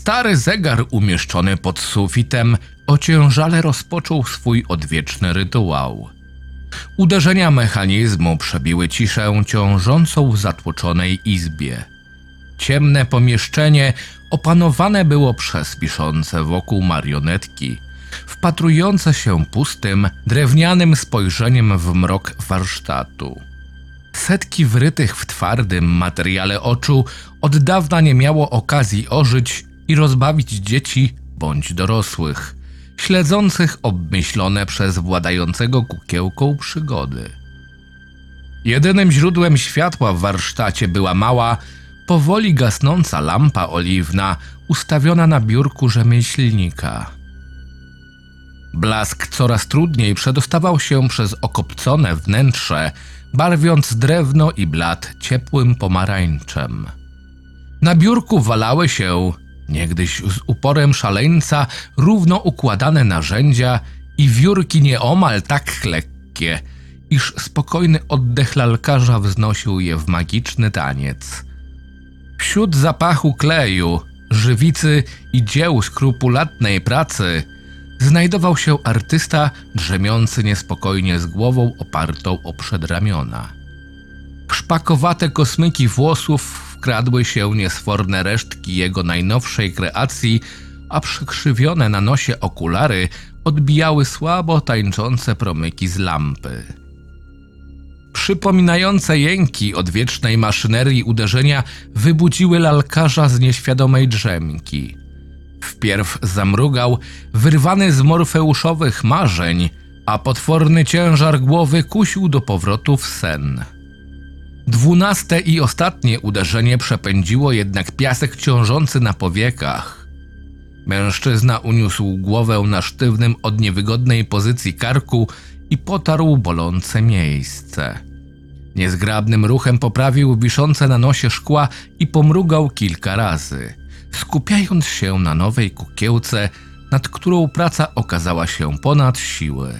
Stary zegar umieszczony pod sufitem ociężale rozpoczął swój odwieczny rytuał. Uderzenia mechanizmu przebiły ciszę ciążącą w zatłoczonej izbie. Ciemne pomieszczenie opanowane było przez piszące wokół marionetki, wpatrujące się pustym, drewnianym spojrzeniem w mrok warsztatu. Setki wrytych w twardym materiale oczu od dawna nie miało okazji ożyć i rozbawić dzieci bądź dorosłych, śledzących obmyślone przez władającego kukiełką przygody. Jedynym źródłem światła w warsztacie była mała, powoli gasnąca lampa oliwna ustawiona na biurku rzemieślnika. Blask coraz trudniej przedostawał się przez okopcone wnętrze, barwiąc drewno i blat ciepłym pomarańczem. Na biurku walały się, niegdyś z uporem szaleńca, równo układane narzędzia i wiórki nieomal tak lekkie, iż spokojny oddech lalkarza wznosił je w magiczny taniec. Wśród zapachu kleju, żywicy i dzieł skrupulatnej pracy znajdował się artysta drzemiący niespokojnie z głową opartą o przedramiona. Szpakowate kosmyki włosów wkradły się niesforne resztki jego najnowszej kreacji, a przykrzywione na nosie okulary odbijały słabo tańczące promyki z lampy. Przypominające jęki odwiecznej maszynerii uderzenia wybudziły lalkarza z nieświadomej drzemki. Wpierw zamrugał, wyrwany z morfeuszowych marzeń, a potworny ciężar głowy kusił do powrotu w sen. Dwunaste i ostatnie uderzenie przepędziło jednak piasek ciążący na powiekach. Mężczyzna uniósł głowę na sztywnym od niewygodnej pozycji karku i potarł bolące miejsce. Niezgrabnym ruchem poprawił wiszące na nosie szkła i pomrugał kilka razy, skupiając się na nowej kukiełce, nad którą praca okazała się ponad siły.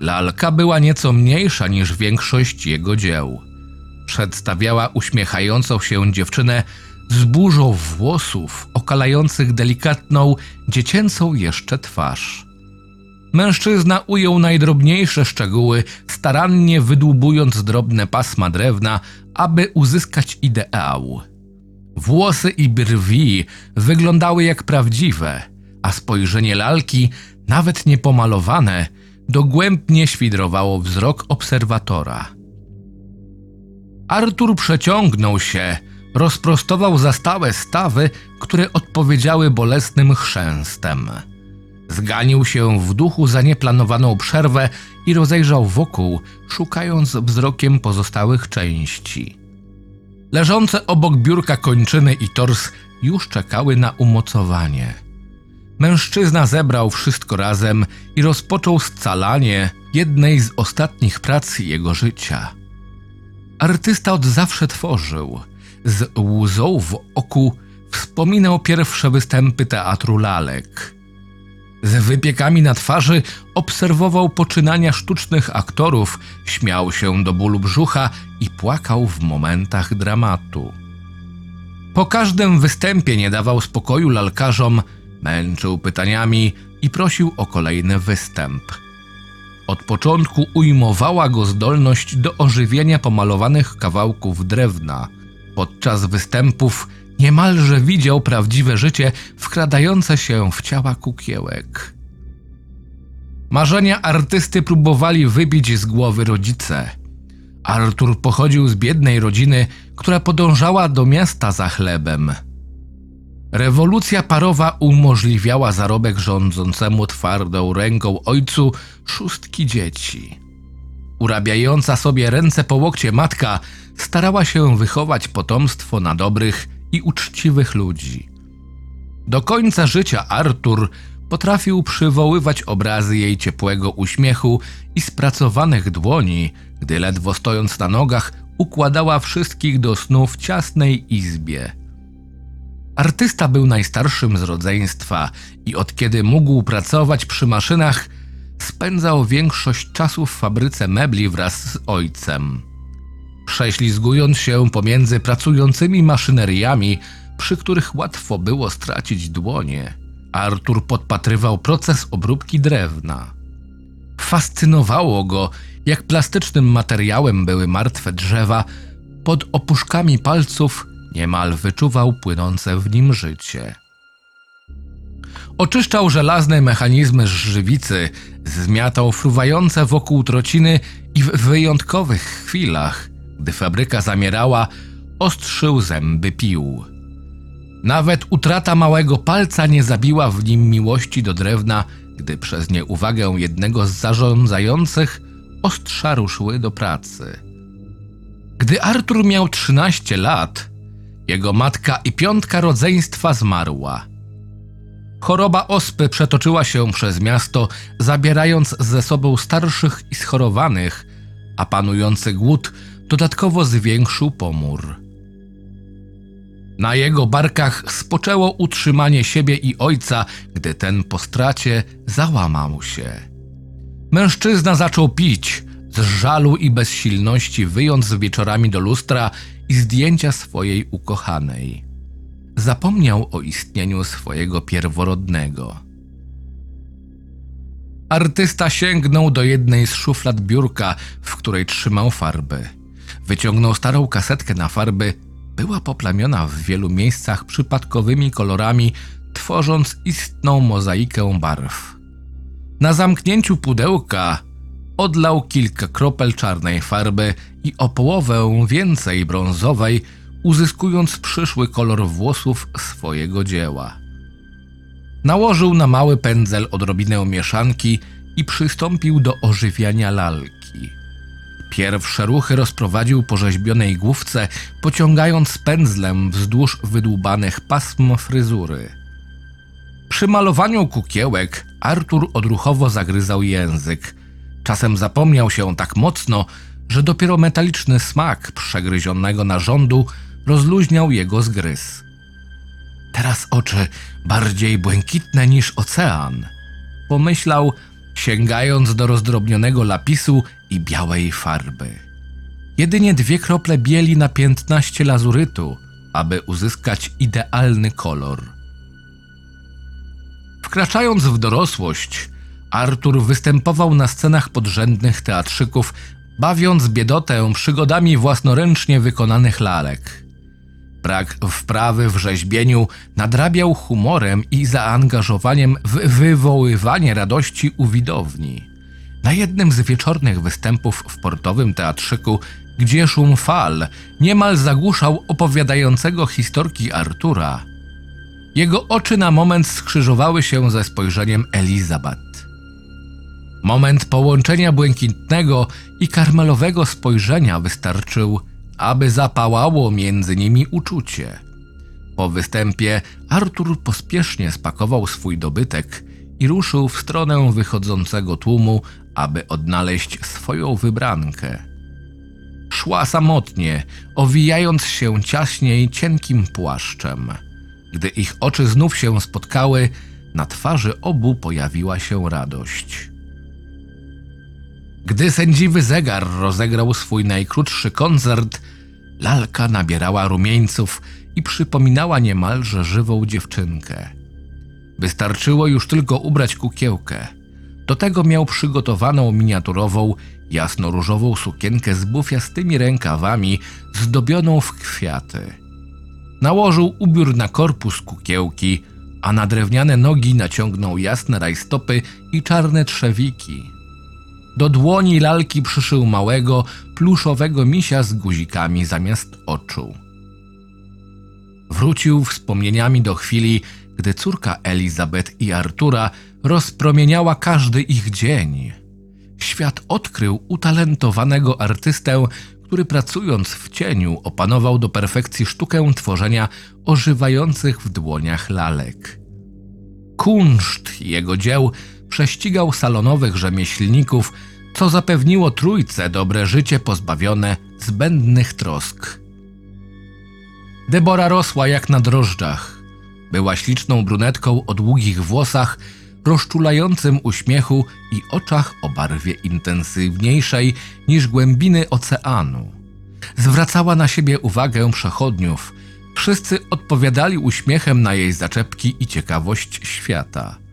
Lalka była nieco mniejsza niż większość jego dzieł. Przedstawiała uśmiechającą się dziewczynę z burzą włosów okalających delikatną, dziecięcą jeszcze twarz. Mężczyzna ujął najdrobniejsze szczegóły, starannie wydłubując drobne pasma drewna, aby uzyskać ideał. Włosy i brwi wyglądały jak prawdziwe, a spojrzenie lalki, nawet niepomalowane, dogłębnie świdrowało wzrok obserwatora. Artur przeciągnął się, rozprostował za stałe stawy, które odpowiedziały bolesnym chrzęstem. Zganił się w duchu za nieplanowaną przerwę i rozejrzał wokół, szukając wzrokiem pozostałych części. Leżące obok biurka kończyny i tors już czekały na umocowanie. Mężczyzna zebrał wszystko razem i rozpoczął scalanie jednej z ostatnich prac jego życia. Artysta od zawsze tworzył. Z łzą w oku wspominał pierwsze występy teatru lalek. Z wypiekami na twarzy obserwował poczynania sztucznych aktorów, śmiał się do bólu brzucha i płakał w momentach dramatu. Po każdym występie nie dawał spokoju lalkarzom, męczył pytaniami i prosił o kolejny występ. Od początku ujmowała go zdolność do ożywienia pomalowanych kawałków drewna. Podczas występów niemalże widział prawdziwe życie wkradające się w ciała kukiełek. Marzenia artysty próbowali wybić z głowy rodzice. Artur pochodził z biednej rodziny, która podążała do miasta za chlebem. Rewolucja parowa umożliwiała zarobek rządzącemu twardą ręką ojcu szóstki dzieci. Urabiająca sobie ręce po łokcie matka starała się wychować potomstwo na dobrych i uczciwych ludzi. Do końca życia Artur potrafił przywoływać obrazy jej ciepłego uśmiechu i spracowanych dłoni, gdy ledwo stojąc na nogach układała wszystkich do snu w ciasnej izbie. Artysta był najstarszym z rodzeństwa i od kiedy mógł pracować przy maszynach, spędzał większość czasu w fabryce mebli wraz z ojcem. Prześlizgując się pomiędzy pracującymi maszyneriami, przy których łatwo było stracić dłonie, Artur podpatrywał proces obróbki drewna. Fascynowało go, jak plastycznym materiałem były martwe drzewa, pod opuszkami palców niemal wyczuwał płynące w nim życie. Oczyszczał żelazne mechanizmy z żywicy, zmiatał fruwające wokół trociny i w wyjątkowych chwilach, gdy fabryka zamierała, ostrzył zęby pił. Nawet utrata małego palca nie zabiła w nim miłości do drewna, gdy przez nieuwagę jednego z zarządzających ostrza ruszyły do pracy. Gdy Artur miał 13 lat, jego matka i piątka rodzeństwa zmarła. Choroba ospy przetoczyła się przez miasto, zabierając ze sobą starszych i schorowanych, a panujący głód dodatkowo zwiększył pomór. Na jego barkach spoczęło utrzymanie siebie i ojca, gdy ten po stracie załamał się. Mężczyzna zaczął pić, z żalu i bezsilności wyjąc wieczorami do lustra i zdjęcia swojej ukochanej. Zapomniał o istnieniu swojego pierworodnego. Artysta sięgnął do jednej z szuflad biurka, w której trzymał farby. Wyciągnął starą kasetkę na farby była poplamiona w wielu miejscach przypadkowymi kolorami, tworząc istną mozaikę barw. Na zamknięciu pudełka odlał kilka kropel czarnej farby i o połowę więcej brązowej, uzyskując przyszły kolor włosów swojego dzieła. Nałożył na mały pędzel odrobinę mieszanki i przystąpił do ożywiania lalki. Pierwsze ruchy rozprowadził po rzeźbionej główce, pociągając pędzlem wzdłuż wydłubanych pasm fryzury. Przy malowaniu kukiełek Artur odruchowo zagryzał język. Czasem zapomniał się tak mocno, że dopiero metaliczny smak przegryzionego narządu rozluźniał jego zgryz. Teraz oczy bardziej błękitne niż ocean. Pomyślał, sięgając do rozdrobnionego lapisu i białej farby. Jedynie dwie krople bieli na piętnaście lazurytu, aby uzyskać idealny kolor. Wkraczając w dorosłość, Artur występował na scenach podrzędnych teatrzyków, bawiąc biedotę przygodami własnoręcznie wykonanych lalek. Brak wprawy w rzeźbieniu nadrabiał humorem i zaangażowaniem w wywoływanie radości u widowni. Na jednym z wieczornych występów w portowym teatrzyku, gdzie szum fal niemal zagłuszał opowiadającego historki Artura, jego oczy na moment skrzyżowały się ze spojrzeniem Elizabeth. Moment połączenia błękitnego i karmelowego spojrzenia wystarczył, aby zapałało między nimi uczucie. Po występie Artur pospiesznie spakował swój dobytek i ruszył w stronę wychodzącego tłumu, aby odnaleźć swoją wybrankę. Szła samotnie, owijając się ciaśniej cienkim płaszczem. Gdy ich oczy znów się spotkały, na twarzy obu pojawiła się radość. Gdy sędziwy zegar rozegrał swój najkrótszy koncert, lalka nabierała rumieńców i przypominała niemalże żywą dziewczynkę. Wystarczyło już tylko ubrać kukiełkę. Do tego miał przygotowaną miniaturową, jasno-różową sukienkę z bufiastymi rękawami, zdobioną w kwiaty. Nałożył ubiór na korpus kukiełki, a na drewniane nogi naciągnął jasne rajstopy i czarne trzewiki. Do dłoni lalki przyszył małego, pluszowego misia z guzikami zamiast oczu. Wrócił wspomnieniami do chwili, gdy córka Elizabeth i Artura rozpromieniała każdy ich dzień. Świat odkrył utalentowanego artystę, który pracując w cieniu opanował do perfekcji sztukę tworzenia ożywających w dłoniach lalek. Kunszt jego dzieł prześcigał salonowych rzemieślników, co zapewniło trójce dobre życie pozbawione zbędnych trosk. Debora rosła jak na drożdżach. Była śliczną brunetką o długich włosach, rozczulającym uśmiechu i oczach o barwie intensywniejszej niż głębiny oceanu. Zwracała na siebie uwagę przechodniów, Wszyscy odpowiadali uśmiechem na jej zaczepki i ciekawość świata.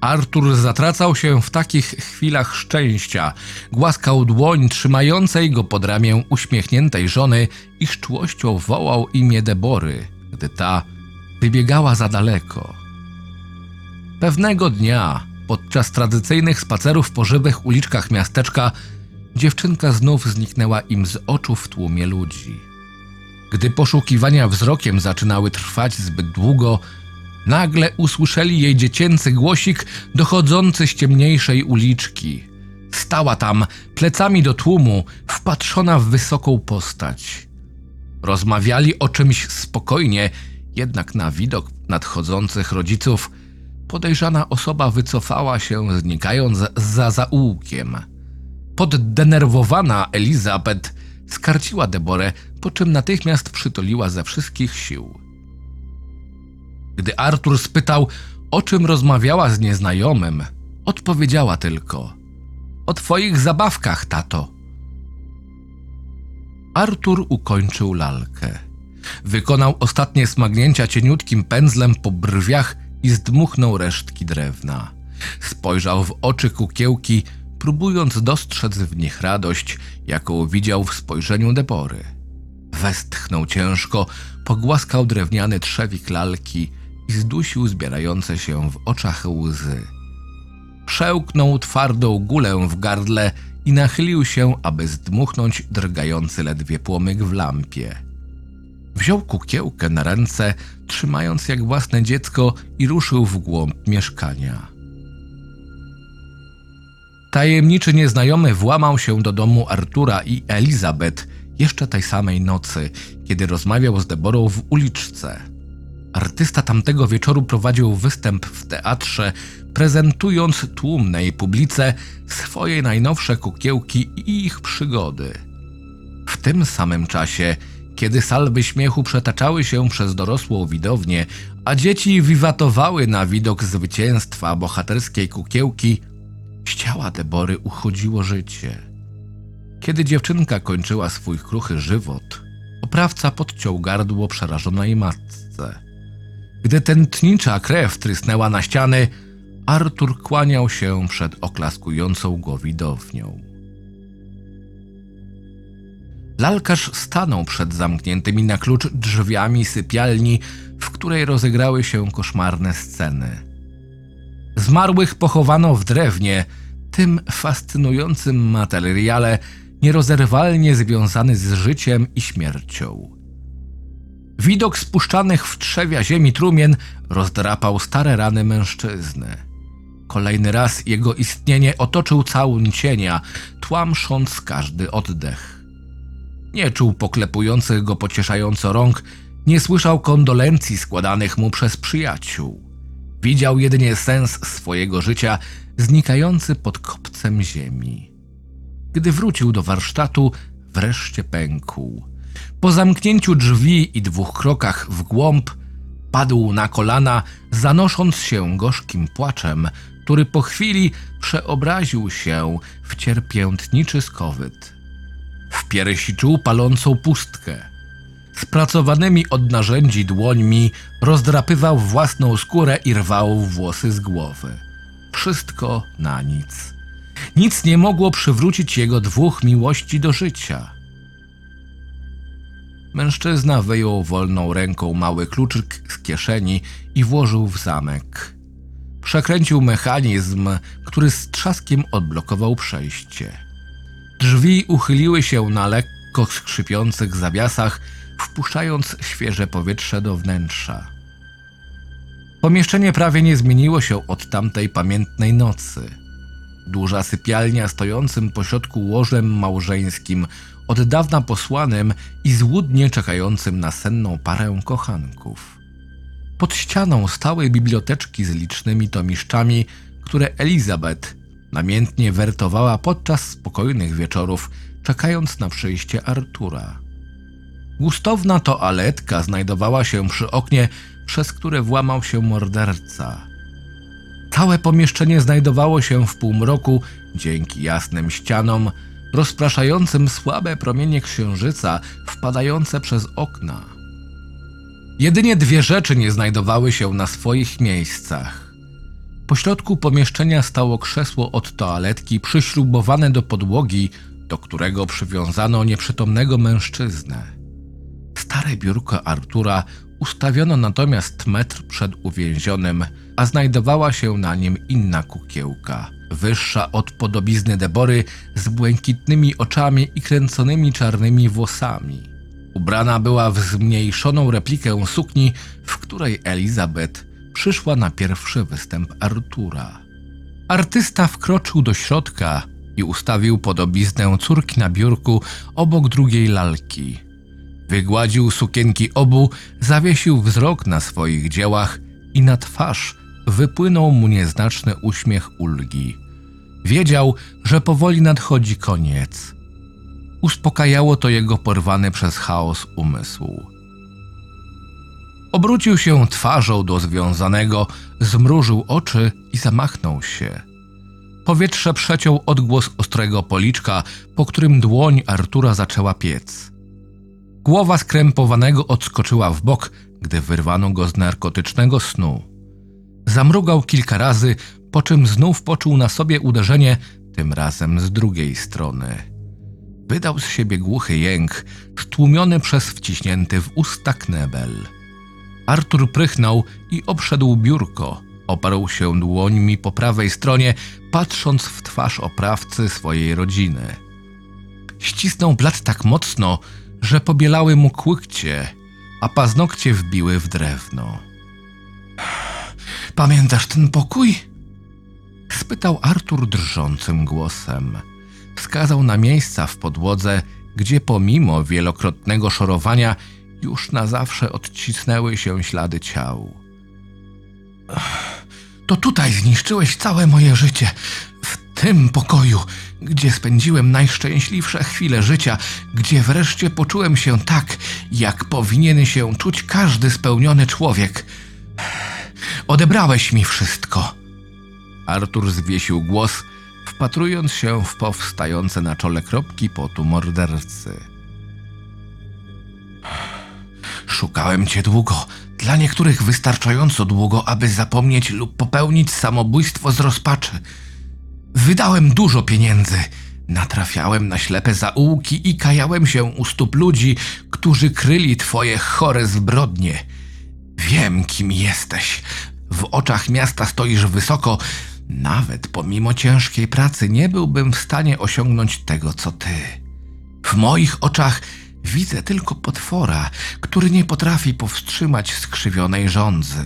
Artur zatracał się w takich chwilach szczęścia, głaskał dłoń trzymającej go pod ramię uśmiechniętej żony i z czułością wołał imię Debory, gdy ta wybiegała za daleko. Pewnego dnia, podczas tradycyjnych spacerów po żywych uliczkach miasteczka, dziewczynka znów zniknęła im z oczu w tłumie ludzi. Gdy poszukiwania wzrokiem zaczynały trwać zbyt długo, nagle usłyszeli jej dziecięcy głosik dochodzący z ciemniejszej uliczki. Stała tam, plecami do tłumu, wpatrzona w wysoką postać. Rozmawiali o czymś spokojnie, jednak na widok nadchodzących rodziców podejrzana osoba wycofała się, znikając za zaułkiem. Poddenerwowana Elizabeth skarciła Deborę, po czym natychmiast przytuliła ze wszystkich sił. Gdy Artur spytał, o czym rozmawiała z nieznajomym, odpowiedziała tylko: O twoich zabawkach, tato. Artur ukończył lalkę. Wykonał ostatnie smagnięcia cieniutkim pędzlem po brwiach i zdmuchnął resztki drewna. Spojrzał w oczy kukiełki, próbując dostrzec w nich radość, jaką widział w spojrzeniu Debory. Westchnął ciężko, pogłaskał drewniany trzewik lalki i zdusił zbierające się w oczach łzy. Przełknął twardą gulę w gardle i nachylił się, aby zdmuchnąć drgający ledwie płomyk w lampie. Wziął kukiełkę na ręce, trzymając jak własne dziecko i ruszył w głąb mieszkania. Tajemniczy nieznajomy włamał się do domu Artura i Elizabeth jeszcze tej samej nocy, kiedy rozmawiał z Deborą w uliczce. Artysta tamtego wieczoru prowadził występ w teatrze, prezentując tłumnej publice swoje najnowsze kukiełki i ich przygody. W tym samym czasie, kiedy salwy śmiechu przetaczały się przez dorosłą widownię, a dzieci wiwatowały na widok zwycięstwa bohaterskiej kukiełki, z ciała Debory uchodziło życie. Kiedy dziewczynka kończyła swój kruchy żywot, oprawca podciął gardło przerażonej matce. Gdy tętnicza krew trysnęła na ściany, Artur kłaniał się przed oklaskującą go widownią. Lalkarz stanął przed zamkniętymi na klucz drzwiami sypialni, w której rozegrały się koszmarne sceny. Zmarłych pochowano w drewnie, tym fascynującym materiale, nierozerwalnie związany z życiem i śmiercią. Widok spuszczanych w trzewia ziemi trumien rozdrapał stare rany mężczyzny. Kolejny raz jego istnienie otoczył całun cienia, tłamsząc każdy oddech. Nie czuł poklepujących go pocieszająco rąk, nie słyszał kondolencji składanych mu przez przyjaciół. Widział jedynie sens swojego życia znikający pod kopcem ziemi. Gdy wrócił do warsztatu, wreszcie pękł. Po zamknięciu drzwi i dwóch krokach w głąb, padł na kolana, zanosząc się gorzkim płaczem, który po chwili przeobraził się w cierpiętniczy skowyt. W piersi czuł palącą pustkę. Spracowanymi od narzędzi dłońmi rozdrapywał własną skórę i rwał włosy z głowy. Wszystko na nic. Nic nie mogło przywrócić jego dwóch miłości do życia. Mężczyzna wyjął wolną ręką mały kluczyk z kieszeni i włożył w zamek. Przekręcił mechanizm, który z trzaskiem odblokował przejście. Drzwi uchyliły się na lekko skrzypiących zawiasach, wpuszczając świeże powietrze do wnętrza. Pomieszczenie prawie nie zmieniło się od tamtej pamiętnej nocy. Duża sypialnia stojącym pośrodku łożem małżeńskim, od dawna posłanym i złudnie czekającym na senną parę kochanków. Pod ścianą stałej biblioteczki z licznymi tomiszczami, które Elizabeth namiętnie wertowała podczas spokojnych wieczorów, czekając na przyjście Artura. Gustowna toaletka znajdowała się przy oknie, przez które włamał się morderca. Całe pomieszczenie znajdowało się w półmroku dzięki jasnym ścianom, rozpraszającym słabe promienie księżyca wpadające przez okna. Jedynie dwie rzeczy nie znajdowały się na swoich miejscach. Pośrodku pomieszczenia stało krzesło od toaletki przyśrubowane do podłogi, do którego przywiązano nieprzytomnego mężczyznę. Stare biurko Artura ustawiono natomiast metr przed uwięzionym, a znajdowała się na nim inna kukiełka, wyższa od podobizny Debory z błękitnymi oczami i kręconymi czarnymi włosami. Ubrana była w zmniejszoną replikę sukni, w której Elizabeth przyszła na pierwszy występ Artura. Artysta wkroczył do środka i ustawił podobiznę córki na biurku obok drugiej lalki. Wygładził sukienki obu, zawiesił wzrok na swoich dziełach i na twarz wypłynął mu nieznaczny uśmiech ulgi. Wiedział, że powoli nadchodzi koniec. Uspokajało to jego porwany przez chaos umysł. Obrócił się twarzą do związanego, zmrużył oczy i zamachnął się. Powietrze przeciął odgłos ostrego policzka, po którym dłoń Artura zaczęła piec. Głowa skrępowanego odskoczyła w bok, gdy wyrwano go z narkotycznego snu. Zamrugał kilka razy, po czym znów poczuł na sobie uderzenie, tym razem z drugiej strony. Wydał z siebie głuchy jęk, stłumiony przez wciśnięty w usta knebel. Artur prychnął i obszedł biurko. Oparł się dłońmi po prawej stronie, patrząc w twarz oprawcy swojej rodziny. Ścisnął blat tak mocno, że pobielały mu kłykcie, a paznokcie wbiły w drewno. Pamiętasz ten pokój? spytał Artur drżącym głosem. Wskazał na miejsca w podłodze, gdzie pomimo wielokrotnego szorowania już na zawsze odcisnęły się ślady ciał. To tutaj zniszczyłeś całe moje życie. W tym pokoju, gdzie spędziłem najszczęśliwsze chwile życia, gdzie wreszcie poczułem się tak, jak powinien się czuć każdy spełniony człowiek. Odebrałeś mi wszystko. Artur zwiesił głos, wpatrując się w powstające na czole kropki potu mordercy. Szukałem cię długo, dla niektórych wystarczająco długo, aby zapomnieć lub popełnić samobójstwo z rozpaczy. Wydałem dużo pieniędzy, natrafiałem na ślepe zaułki i kajałem się u stóp ludzi, którzy kryli twoje chore zbrodnie. Wiem, kim jesteś. W oczach miasta stoisz wysoko. Nawet pomimo ciężkiej pracy nie byłbym w stanie osiągnąć tego, co ty. W moich oczach widzę tylko potwora, który nie potrafi powstrzymać skrzywionej żądzy.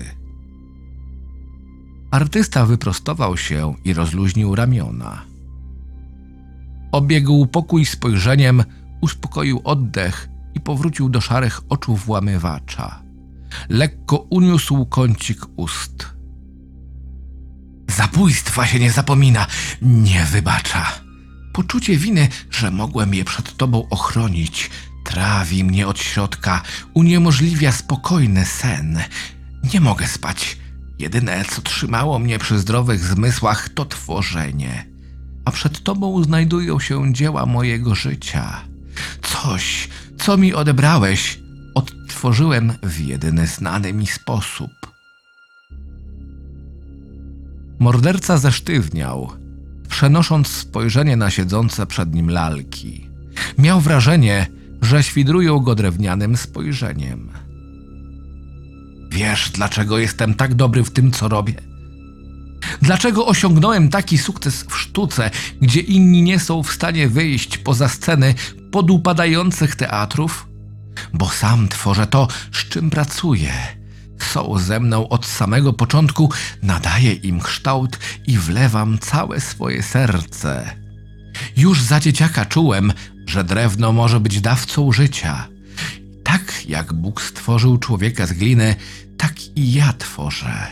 Artysta wyprostował się i rozluźnił ramiona. Obiegł pokój spojrzeniem, uspokoił oddech i powrócił do szarych oczu włamywacza. Lekko uniósł kącik ust. Zabójstwa się nie zapomina, nie wybacza. Poczucie winy, że mogłem je przed tobą ochronić, trawi mnie od środka, uniemożliwia spokojny sen. Nie mogę spać. Jedyne, co trzymało mnie przy zdrowych zmysłach, to tworzenie. A przed tobą znajdują się dzieła mojego życia. Coś, co mi odebrałeś, odtworzyłem w jedyny znany mi sposób. Morderca zesztywniał, przenosząc spojrzenie na siedzące przed nim lalki. Miał wrażenie, że świdrują go drewnianym spojrzeniem. Wiesz, dlaczego jestem tak dobry w tym, co robię? Dlaczego osiągnąłem taki sukces w sztuce, gdzie inni nie są w stanie wyjść poza sceny podupadających teatrów? Bo sam tworzę to, z czym pracuję. Są ze mną od samego początku, nadaję im kształt i wlewam całe swoje serce. Już za dzieciaka czułem, że drewno może być dawcą życia. Tak jak Bóg stworzył człowieka z gliny, tak i ja tworzę.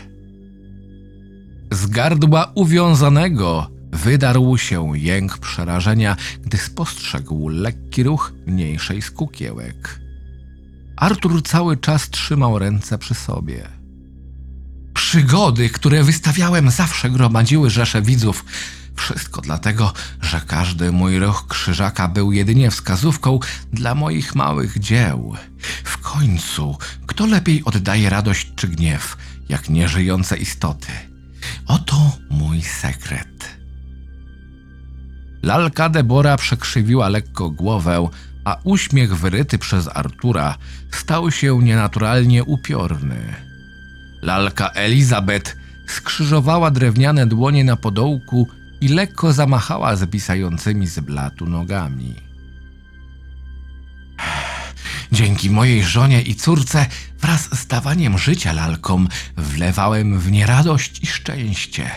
Z gardła uwiązanego wydarł się jęk przerażenia, gdy spostrzegł lekki ruch mniejszej z kukiełek. Artur cały czas trzymał ręce przy sobie. Przygody, które wystawiałem, zawsze gromadziły rzesze widzów. Wszystko dlatego, że każdy mój ruch krzyżaka był jedynie wskazówką dla moich małych dzieł. W końcu Kto lepiej oddaje radość czy gniew, jak nieżyjące istoty? Oto mój sekret. Lalka Debora przekrzywiła lekko głowę, a uśmiech wyryty przez Artura stał się nienaturalnie upiorny. Lalka Elizabeth skrzyżowała drewniane dłonie na podołku i lekko zamachała zwisającymi z blatu nogami. Dzięki mojej żonie i córce wraz z dawaniem życia lalkom wlewałem w nie radość i szczęście.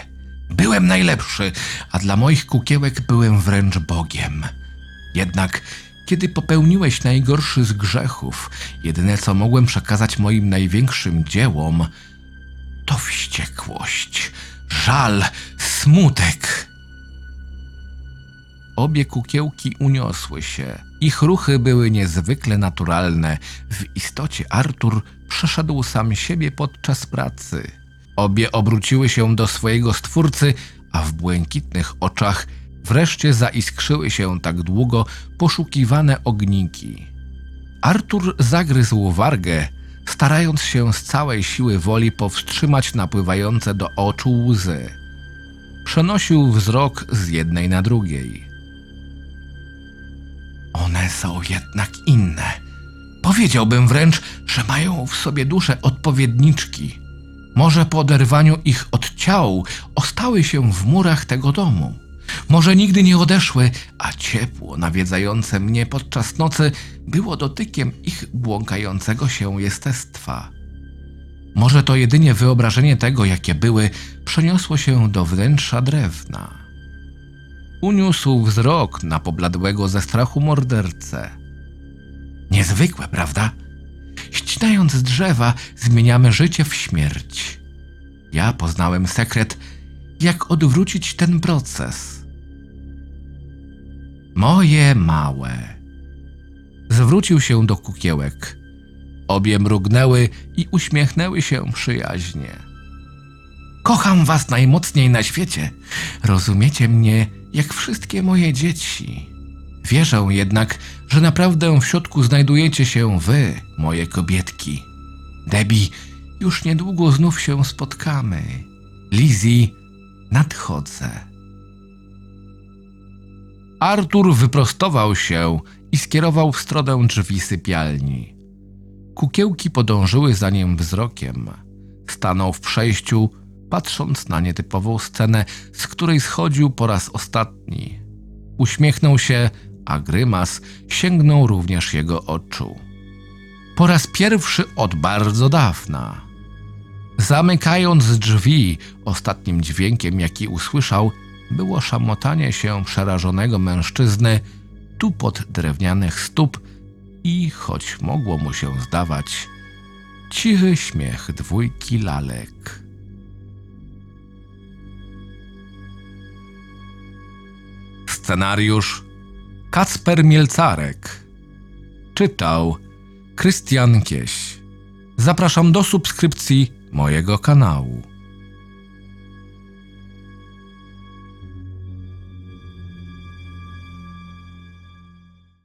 Byłem najlepszy, a dla moich kukiełek byłem wręcz Bogiem. Jednak kiedy popełniłeś najgorszy z grzechów, jedyne co mogłem przekazać moim największym dziełom, to wściekłość, żal, smutek. Obie kukiełki uniosły się. Ich ruchy były niezwykle naturalne. W istocie Artur przeszedł sam siebie podczas pracy. Obie obróciły się do swojego stwórcy, a w błękitnych oczach wreszcie zaiskrzyły się tak długo poszukiwane ogniki. Artur zagryzł wargę, starając się z całej siły woli powstrzymać napływające do oczu łzy. Przenosił wzrok z jednej na drugiej. One są jednak inne. Powiedziałbym wręcz, że mają w sobie dusze odpowiedniczki. Może po oderwaniu ich od ciał ostały się w murach tego domu. Może nigdy nie odeszły, a ciepło nawiedzające mnie podczas nocy było dotykiem ich błąkającego się jestestwa. Może to jedynie wyobrażenie tego, jakie były, przeniosło się do wnętrza drewna. Uniósł wzrok na pobladłego ze strachu mordercę. Niezwykłe, prawda? Ścinając drzewa, zmieniamy życie w śmierć. Ja poznałem sekret, jak odwrócić ten proces. Moje małe. Zwrócił się do kukiełek. Obie mrugnęły i uśmiechnęły się przyjaźnie. Kocham was najmocniej na świecie. Rozumiecie mnie jak wszystkie moje dzieci. Wierzę jednak, że naprawdę w środku znajdujecie się wy, moje kobietki. Debbie, już niedługo znów się spotkamy. Lizzie, nadchodzę. Artur wyprostował się i skierował w stronę drzwi sypialni. Kukiełki podążyły za nim wzrokiem. Stanął w przejściu, patrząc na nietypową scenę, z której schodził po raz ostatni. Uśmiechnął się, a grymas sięgnął również jego oczu. Po raz pierwszy od bardzo dawna. Zamykając drzwi, ostatnim dźwiękiem, jaki usłyszał, było szamotanie się przerażonego mężczyzny tupot drewnianych stóp i, choć mogło mu się zdawać, cichy śmiech dwójki lalek. Scenariusz Kacper Mielcarek Czytał Krystian Kieś Zapraszam do subskrypcji mojego kanału.